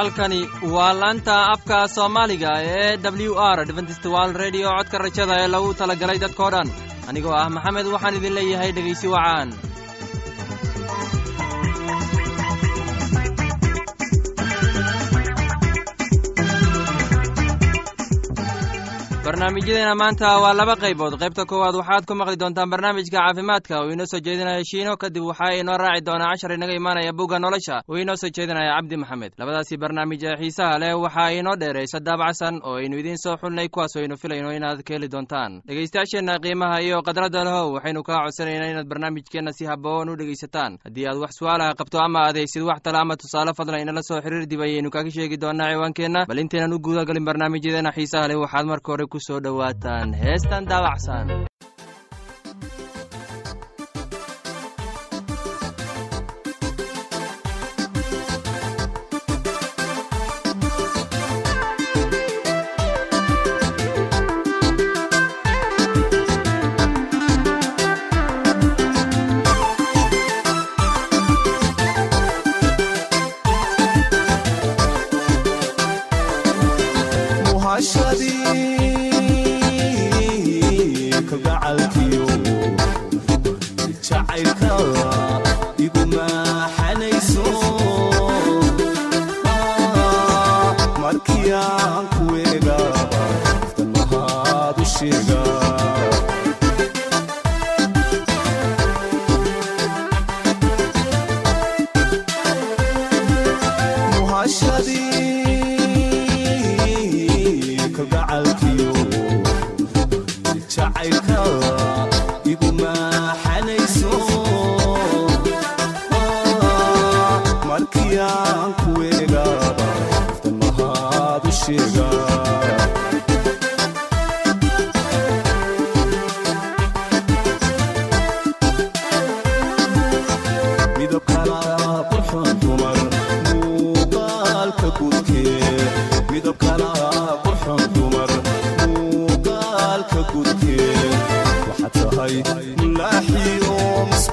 halkani waa laanta afka soomaaliga ee w r dventstwal redio codka rajada ee lagu talagalay dadkoo dhan. Anigoo ah maxamed waxaan idin leeyahay dhegaysi wacaan barnaamijyadeena maanta waa laba qaybood. Qaybta koowaad waxaad ku maqli doontaan barnaamijka caafimaadka. Uu inoo soo jeedinaya shiino kadib waxaa inoo raaci doonaa cashar inaga imaanaya bugga nolosha. Uu inoo soo jeedinaya cabdi maxamed. Labadaasi barnaamij ee xiisaha leh waxaa inoo dheeraysa daabacsan oo aynu idiin soo xulnay kuwaas aynu filayno inaad ka heli doontaan. Dhegaystayaasheenna qiimaha iyo khadradda lehow waxaynu kaa codsanaynaa inaad barnaamijkeenna si haboon u dhegaysataan. Haddii aad wax su'aalaha qabto ama aad haysid wax tale ama tusaale fadlan inala soo xiriir dib ayaynu kaaga sheegi doonaa ciwaankeenna. Bal intaynan u guudagalin barnaamijyadeena xiisaha leh waxaad marka hore ku soo dhowaataan heestan daabacsan kuman ku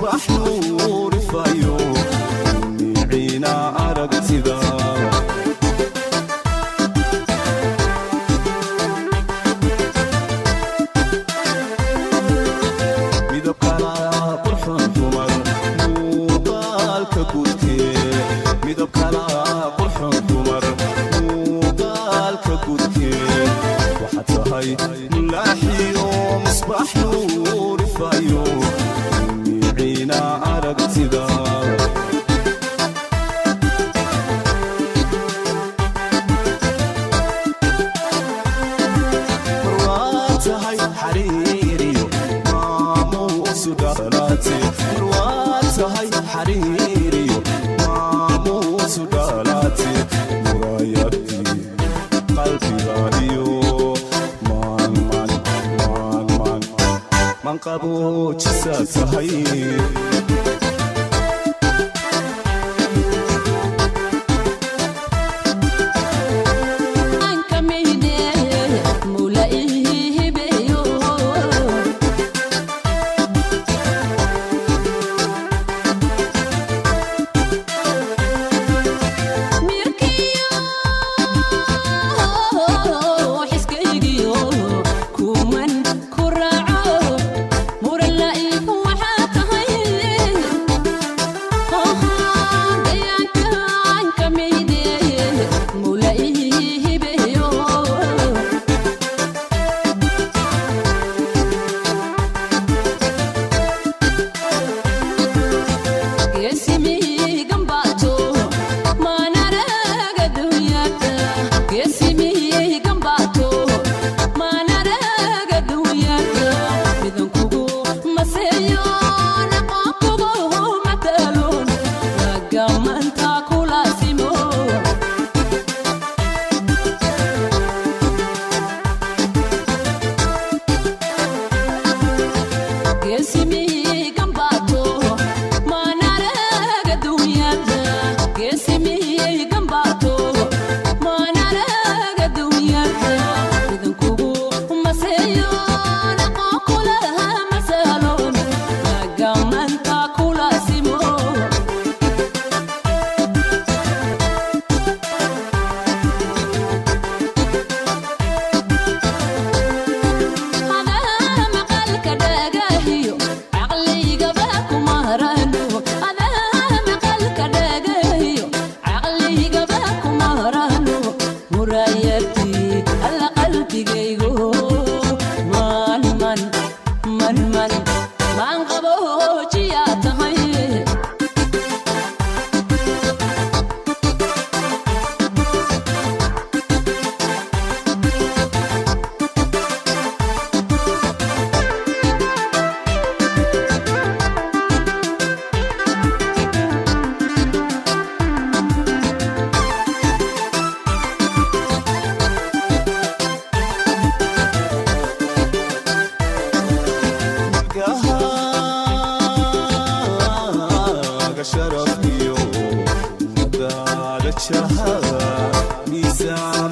raaco muran la iiku مال الشهر ميزان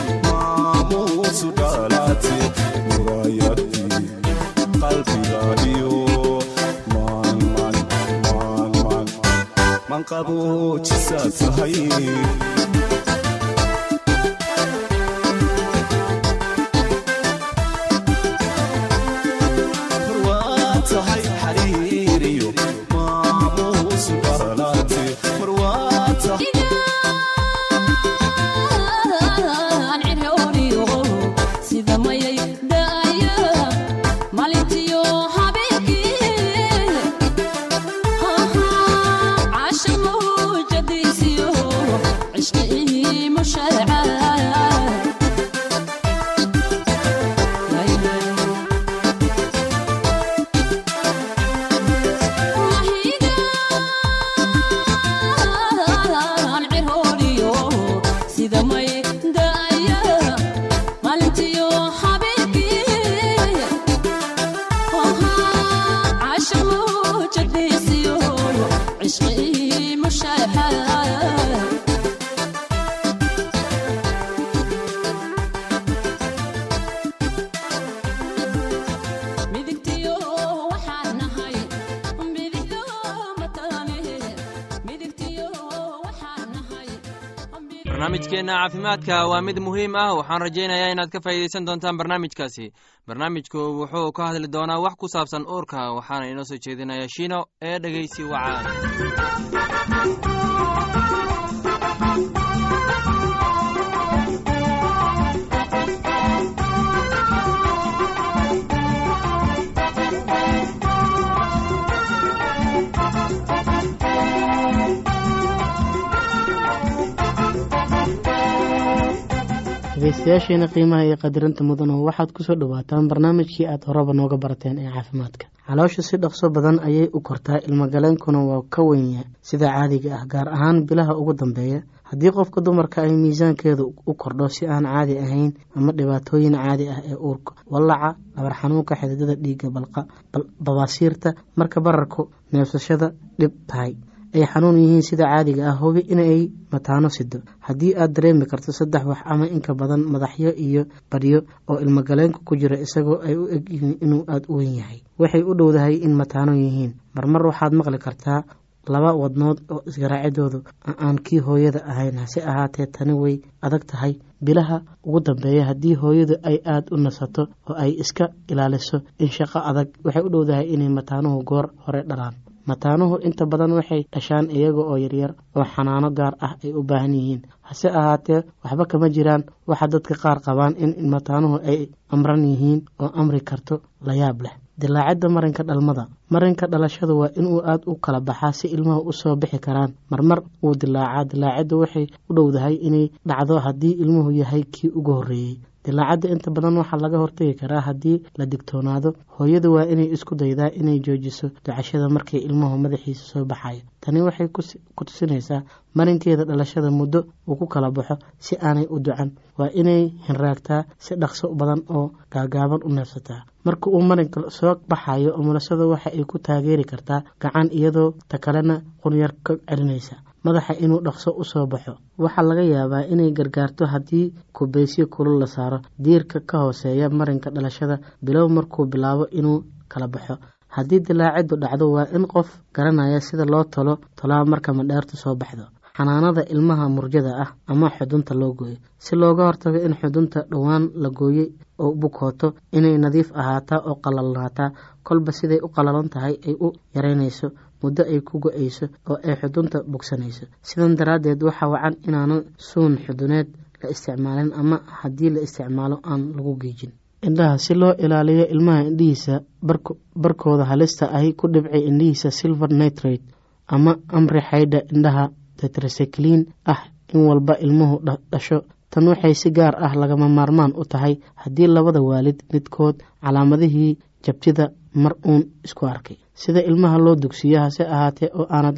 maan qaboojisaa tahay caafimaadka waa mid muhiim ah. Waxaan rajaynayaa inaad ka faa'iidaysan doontaan barnaamijkaasi. Barnaamijku wuxuu ka hadli doonaa wax ku saabsan uurka waxaana inoo soo jeedinaya shiino ee dhegeysi wacaan dhegeystayaasheena qiimaha iyo qadirinta mudana waxaad ku soo dhawaataan barnaamijkii aad horeba nooga barateen ee caafimaadka. Caloosha si dhaqso badan ayay u kortaa ilmagaleenkuna waa ka weynyahay sida caadiga ah gaar ahaan bilaha ugu dambeeya. Haddii qofka dumarka ay miisaankeedu u kordho si aan caadi ahayn ama dhibaatooyin caadi ah ee uurka wallaca dhabar xanuunka xididada dhiigga balqa babaasiirta marka bararku neefsashada dhib tahay ay xanuun yihiin sida caadiga ah hubi inay mataano sido haddii aad dareemi karto saddex wax ama inka badan madaxyo iyo badhyo oo ilmagaleenka ku jira isagoo ay u eg yihiin inuu aada u weyn yahay waxay u dhowdahay in mataano yihiin. Marmar waxaad maqli kartaa laba wadnood oo isgaraacidoodu aan kii hooyada ahayn. Hase ahaatee tani way adag tahay. Bilaha ugu dambeeya haddii hooyadu ay aada u nasato oo ay iska ilaaliso in shaqo adag waxay u dhowdahay inay mataanuhu goor hore dhalaan mataanuhu inta badan waxay dhashaan iyaga oo yaryar oo xanaano gaar ah ay u baahan yihiin. Hase ahaatee waxba kama jiraan. Waxa dadka qaar qabaan in mataanuhu ay amran yihiin oo amri karto layaab leh. Dilaacidda marinka dhalmada. Marinka dhalashada waa inuu aada u kala baxaa si ilmaha u soo bixi karaan. Marmar wuu dilaacaa. Dilaacidda waxay u dhowdahay inay dhacdo haddii ilmuhu yahay kii ugu horreeyey dilaacadda inta badan waxaa laga hortagi karaa haddii la digtoonaado. Hooyadu waa inay isku daydaa inay joojiso ducashada markii ilmuhu madaxiisa soo baxayo. Tani waxay ku tusinaysaa marinkeeda dhalashada muddo uu ku kala baxo si aanay u ducan waa inay hinraagtaa si dhaqso badan oo gaagaaban u neefsataa. Marka uu marinka soo baxayo umulasada waxa ay ku taageeri kartaa gacan iyadoo ta kalena qunyar ka celinaysa madaxa inuu dhaqso u soo baxo. Waxaa laga yaabaa inay gargaarto haddii kubaysyo kulul la saaro. Diirka ka hooseeya marinka dhalashada bilow markuu bilaabo inuu kala baxo. Haddii dilaaciddu dhacdo waa in qof garanaya sida loo talo tolaa marka madheertu soo baxdo. Xanaanada ilmaha murjada ah ama xudunta loo gooyo. Si looga hortago in xudunta dhowaan la gooyey oo bukooto inay nadiif ahaataa oo qalalnaataa kolba siday u qalalan tahay ay u yaraynayso muddo ay ku go'ayso oo ay xudunta bogsanayso. Sidan daraaddeed waxaa wacan inaanan suun xuduneed la isticmaalin ama haddii la isticmaalo aan lagu geejin indhaha si loo ilaaliyo ilmaha indhihiisa barkooda halista ahi ku dhibcay indhihiisa silver nitrate ama amri xaydha indhaha tetrasekliin ah in walba ilmuhu dhasho. Tan waxay si gaar ah lagama maarmaan u tahay haddii labada waalid midkood calaamadihii jabtida mar uun isku arkay. Sida ilmaha loo dugsiyo hase ahaatee oo aanad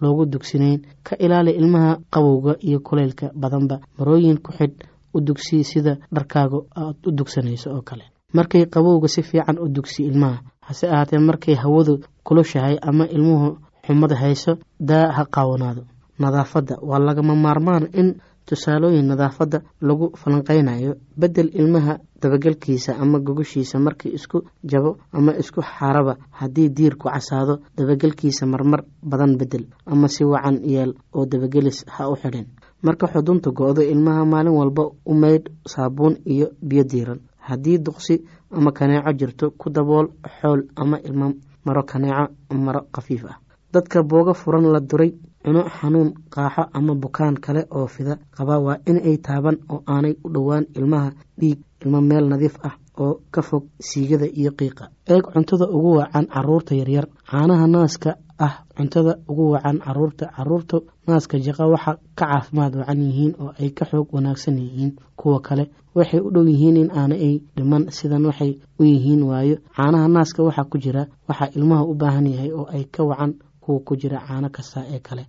loogu dugsinayn ka ilaali ilmaha qabowga iyo kuleylka badanba. Marooyin ku xidh u dugsi sida dharkaaga aad u dugsanayso oo kale. Markay qabowga si fiican u dugsi ilmaha hase ahaatee markay hawadu kulushahay ama ilmuhu xumad hayso daa ha qaawanaado. Nadaafadda waa lagama maarmaan in tusaalooyin nadaafadda lagu falanqeynayo. Bedel ilmaha dabagelkiisa ama gogoshiisa markii isku jabo ama isku xaraba haddii diirku casaado dabagelkiisa marmar badan bedel ama si wacan yeel oo dabagelis ha u xidhin. Marka xudunta go-do ilmaha maalin walba u maydh saabuun iyo biyo diiran haddii duqsi ama kaneeco jirto ku dabool xool ama ilmo maro kaneeco maro khafiif ah. Dadka booga furan la duray cuno xanuun qaaxo ama bukaan kale oo fida qaba waa in ay taaban oo aanay u dhowaan ilmaha dhiig ilmo meel nadiif ah oo ka fog siigada iyo qiiqa. Eeg cuntada ugu wacan carruurta yaryar. Caanaha naaska ah cuntada ugu wacan carruurta. Caruurta naaska jaqa waxa ka caafimaad wacan yihiin oo ay ka xoog wanaagsan yihiin kuwa kale. Waxay u dhow yihiin in aana ay dhiman sidan waxay u yihiin waayo. Caanaha naaska waxaa ku jira waxaa ilmaha u baahan yahay oo ay ka wacan kuwa ku jira caano kasta ee kale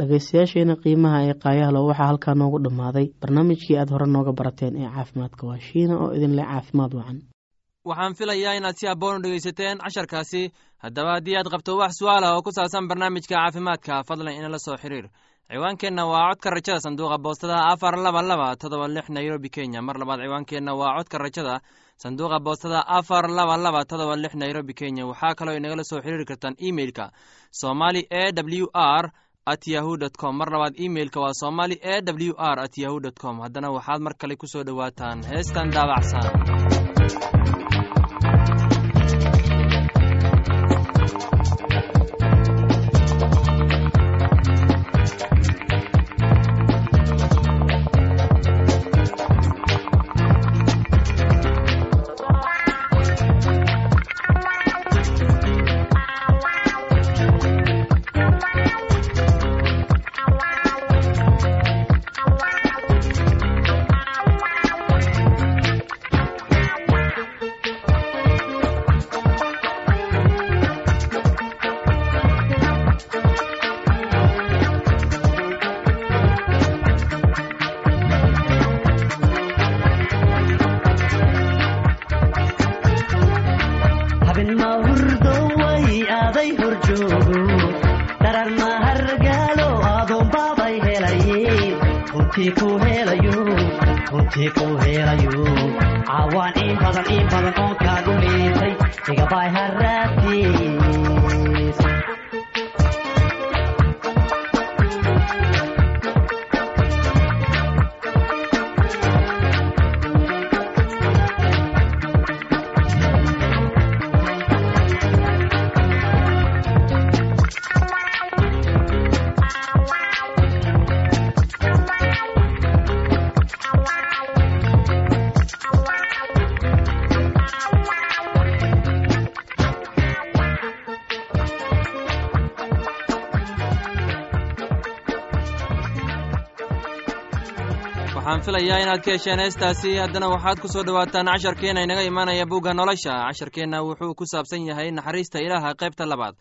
dhagaystayaasheena qiimaha ee qaayahlo waxaa halkaa noogu dhammaaday. Barnaamijkii aad hore nooga barateen ee caafimaadka waa shiina oo idinleh caafimaad wacan. Waxaan filayaa inaad si habboon u dhegaysateen casharkaasi. Haddaba haddii aad qabto wax su'aal ah oo ku saabsan barnaamijka caafimaadka fadlan inala soo xiriir. Ciwaankeenna waa codka rajada sanduuqa boostada afar laba laba todoba lix nairobi kenya. Mar labaad ciwaankeenna waa codka rajada sanduuqa boostada afar laba laba todoba lix nairobi kenya. Waxaa kaloo inagala soo xiriiri kartaan emeilka somali e w r at yahu dt com. Mar labaad imeilka waa somali e w r at yahu com. Haddana waxaad mar kale ku soo dhowaataan heestan daabacsan igabaay haraatiis filayaa inaad ka hesheen heestaasi. Haddana waxaad ku soo dhowaataan casharkeenna inaga imaanaya bugga nolosha. Casharkeenna wuxuu ku saabsan yahay naxariista ilaaha qaybta labaad.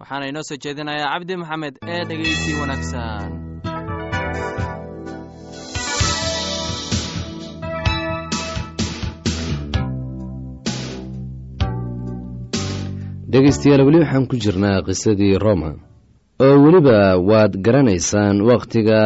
Waxaana inoo soo jeedinayaa cabdi maxamed ee dhegeysi wanaagsan. Dhegaystayaal weli waxaan ku jirnaa qisadii roma oo weliba waad garanaysaan wakhtiga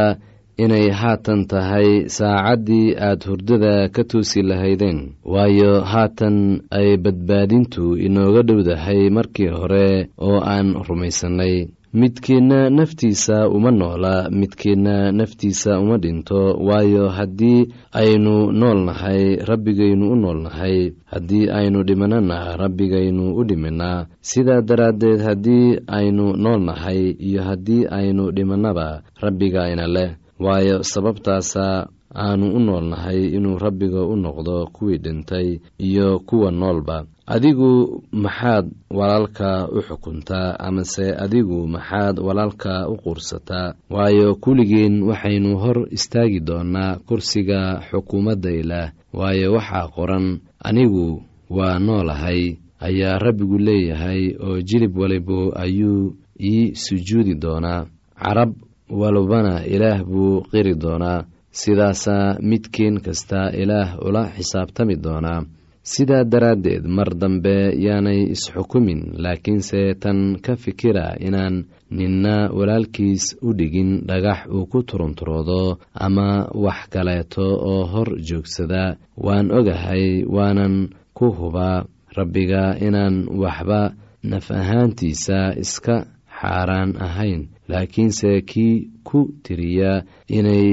inay haatan tahay saacaddii aad hurdada ka toosi lahaydeen. Waayo haatan ay badbaadintu inooga dhowdahay markii hore oo aan rumaysannay. Midkiinna naftiisa uma noola midkiinna naftiisa uma dhinto. Waayo haddii aynu nool nahay rabbigaynu u nool nahay. Haddii aynu dhimanana rabbigaynu u dhiminaa sidaa daraaddeed haddii aynu nool nahay iyo haddii aynu dhimannaba rabbigayna leh waayo sababtaasa aanu u nool nahay inuu rabbiga u noqdo kuwii dhintay iyo kuwa noolba. Adigu maxaad walaalka u xukuntaa amase adigu maxaad walaalka u quursataa? Waayo kulligeen waxaynu hor istaagi doonaa kursiga xukuumadda ilaah waayo waxaa qoran anigu waa noolahay ayaa rabbigu leeyahay oo jilib walibo ayuu ii sujuudi doonaa. Carab walbana ilaah buu qiri doonaa. Sidaasaa midkiin kasta ilaah ula xisaabtami doonaa. Sidaa daraaddeed mar dambe yaanay isxukumin laakiinse tan ka fikira inaan ninna walaalkiis u dhigin dhagax uu ku turunturoodo ama wax kaleeto oo hor joogsada waan ogahay waanan ku hubaa. Rabbiga inaan waxba naf ahaantiisa iska xaaraan ahayn laakiinse kii ku tiriya inay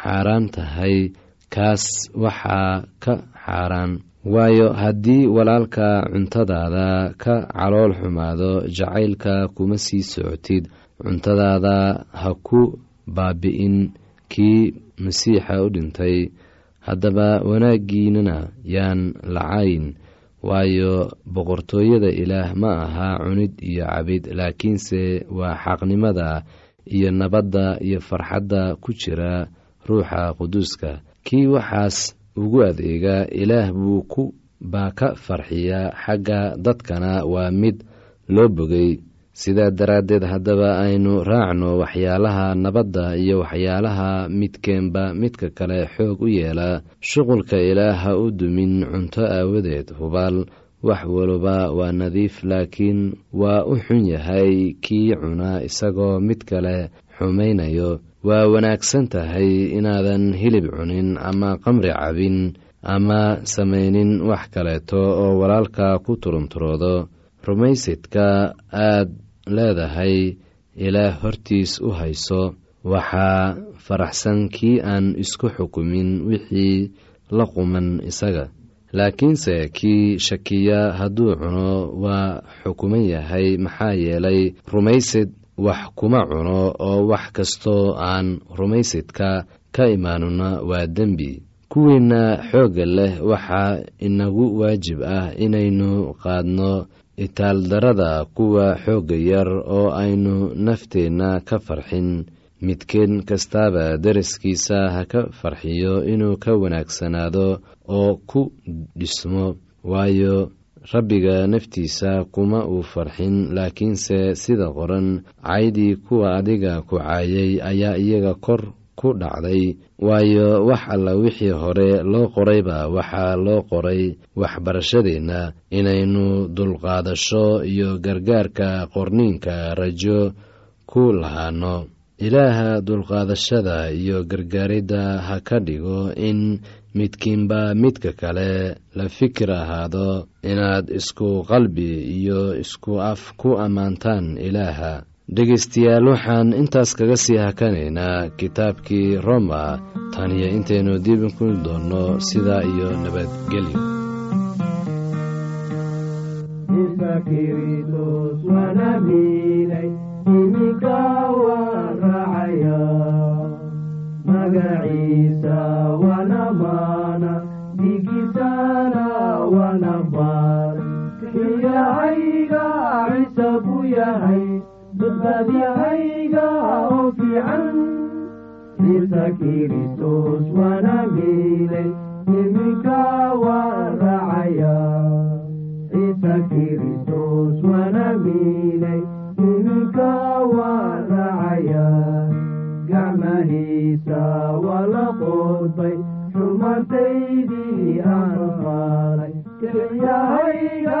xaaraan tahay kaas waxaa ka xaaraan. Waayo haddii walaalka cuntadaada ka calool xumaado jacaylka kuma sii socotid. Cuntadaada ha ku baabi'in kii masiixa u dhintay. Haddaba wanaaggiinana yaan lacayn waayo boqortooyada ilaah ma aha cunid iyo cabid laakiinse waa xaqnimada iyo nabadda iyo farxadda ku jira ruuxa quduuska. Kii waxaas ugu adeega ilaah buu ku baa ka farxiya xagga dadkana waa mid loo bogay sidaa daraaddeed haddaba aynu raacno waxyaalaha nabadda iyo waxyaalaha midkeenba midka kale xoog u yeela. Shuqulka ilaah ha u dumin cunto aawadeed hubaal. Wax waliba waa nadiif laakiin waa u xun yahay kii cuna isagoo mid kale xumaynayo. Waa wanaagsan tahay inaadan hilib cunin ama qamri cabin ama samaynin wax kaleeto oo walaalka ku turunturoodo. Rumaysidka aad leedahay ilaah hortiis u hayso waxaa faraxsan kii aan isku xukumin wixii la quman isaga. Laakiinse kii shakiya hadduu cuno waa xukuman yahay maxaa yeelay rumaysid wax kuma cuno oo wax kastoo aan rumaysidka ka imaanuna waa dembi. Kuwiinna xoogga leh waxaa inagu waajib ah inaynu qaadno itaaldarada kuwa xoogga yar oo aynu nafteenna ka farxin. Midkeen kastaaba daraskiisa ha ka farxiyo inuu ka wanaagsanaado oo ku dhismo waayo rabbiga naftiisa kuma uu farxin laakiinse sida qoran caydii kuwa adiga ku caayay ayaa iyaga kor ku dhacday. Waayo wax alla wixii hore loo qorayba waxaa loo qoray waxbarashadeenna inaynu dulqaadasho iyo gargaarka qorniinka rajo ku lahaano. Ilaaha dulqaadashada iyo gargaaridda ha ka dhigo in midkiinba midka kale la fikir ahaado inaad isku qalbi iyo isku af ku ammaantaan ilaaha dhegaystayaal waxaan intaas kaga sii hakanaynaa kitaabkii roma. Tan iyo intaynu diibin ku doonno sidaa iyo nabadgelyo Badbaadyahayga oo fiican ciise kiristos waana miilay iminka waan raacaya ciise kiristos waana miilay iminka waan raacaya gacmahiisa waa la qodbay xumartaydii aan qaaday kelyahayga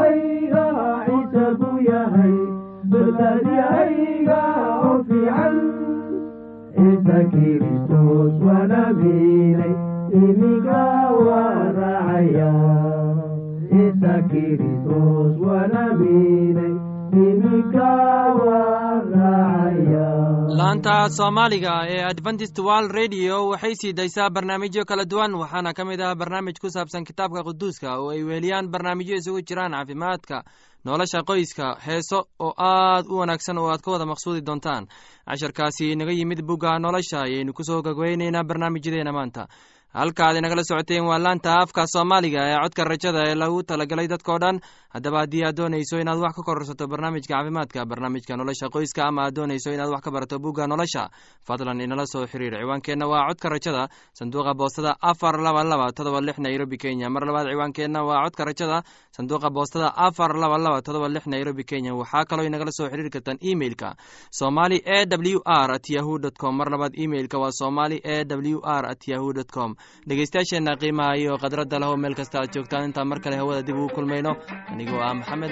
laanta soomaaliga ee adventist world radio waxay sii daysaa barnaamijyo kala duwan waxaana ka mid ah barnaamij ku saabsan kitaabka quduuska oo ay weeliyaan barnaamijyo isugu jiraan caafimaadka nolosha qoyska heeso oo aad u wanaagsan oo aad ka wada maqsuudi doontaan. Casharkaasi inaga yimid bugga nolosha ayaynu ku soo gagweynaynaa barnaamijyadeena maanta halkaad inagala socoteen waa laanta afka soomaaliga ee codka rajada ee lagu talagalay dadkao dhan. Haddaba haddii aad doonayso inaad wax ka kororsato barnaamijka caafimaadka barnaamijka nolosha qoyska ama aad doonayso inaad wax ka barato bugga nolosha fadlan inala soo xiriir. Ciwaankeenna waa codka rajada sanduuqa boostada afar laba laba todoba lix nairobi kenya. Mar labaad ciwaankeenna waa codka rajada sanduuqa boostada afar laba laba todoba lix nairobi kenya. Waxaa kaloo inagala soo xiriiri kartaan emeilka somali e w r at yahu com. Mar labaad emeilka waa somali e w r at yahu com dhegeystayaasheenna qiimaha iyo khadradda leho meel kasta aad joogtaan intaan mar kale hawada dib ugu kulmayno. Anigoo ah maxamed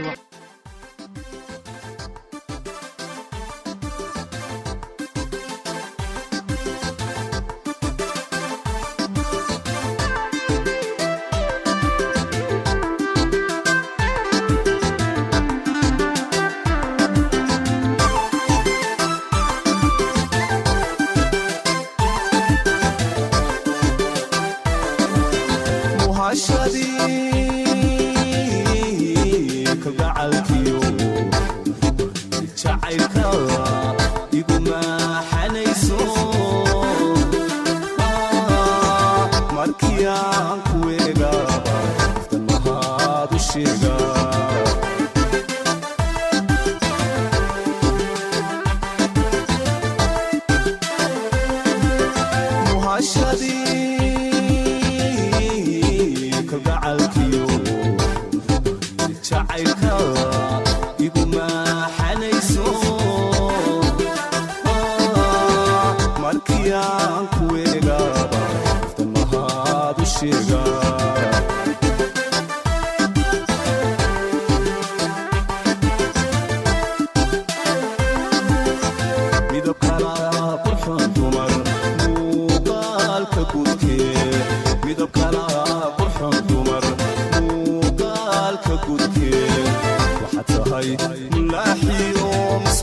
markii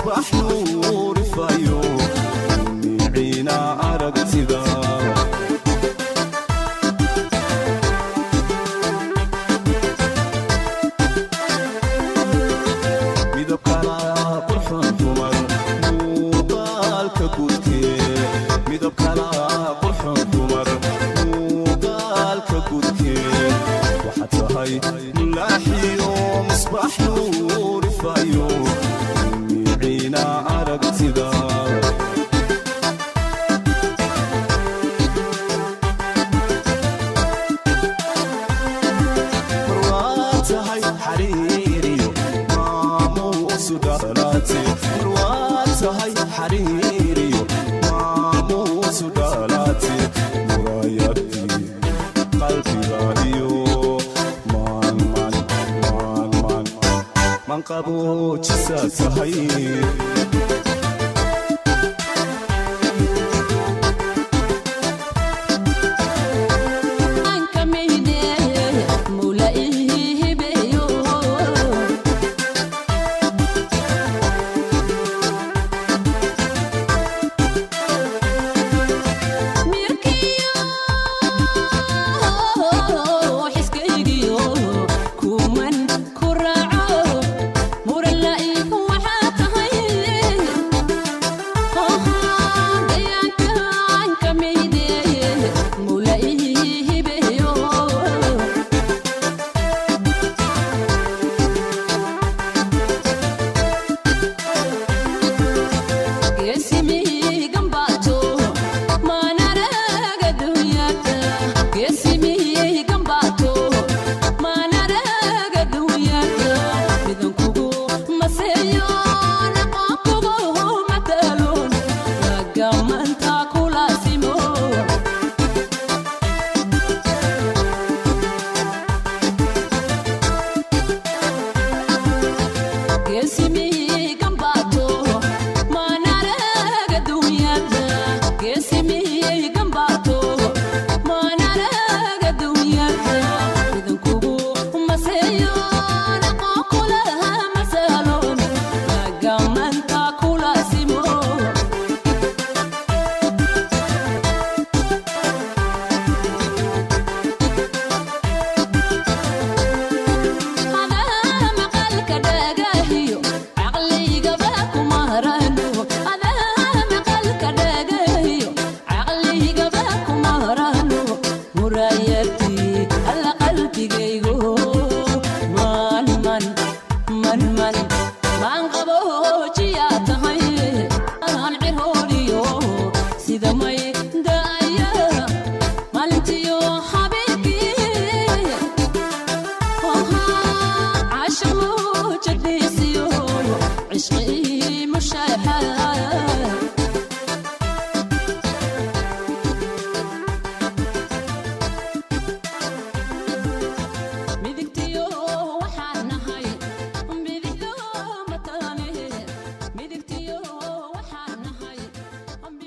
oo qalbiga iyo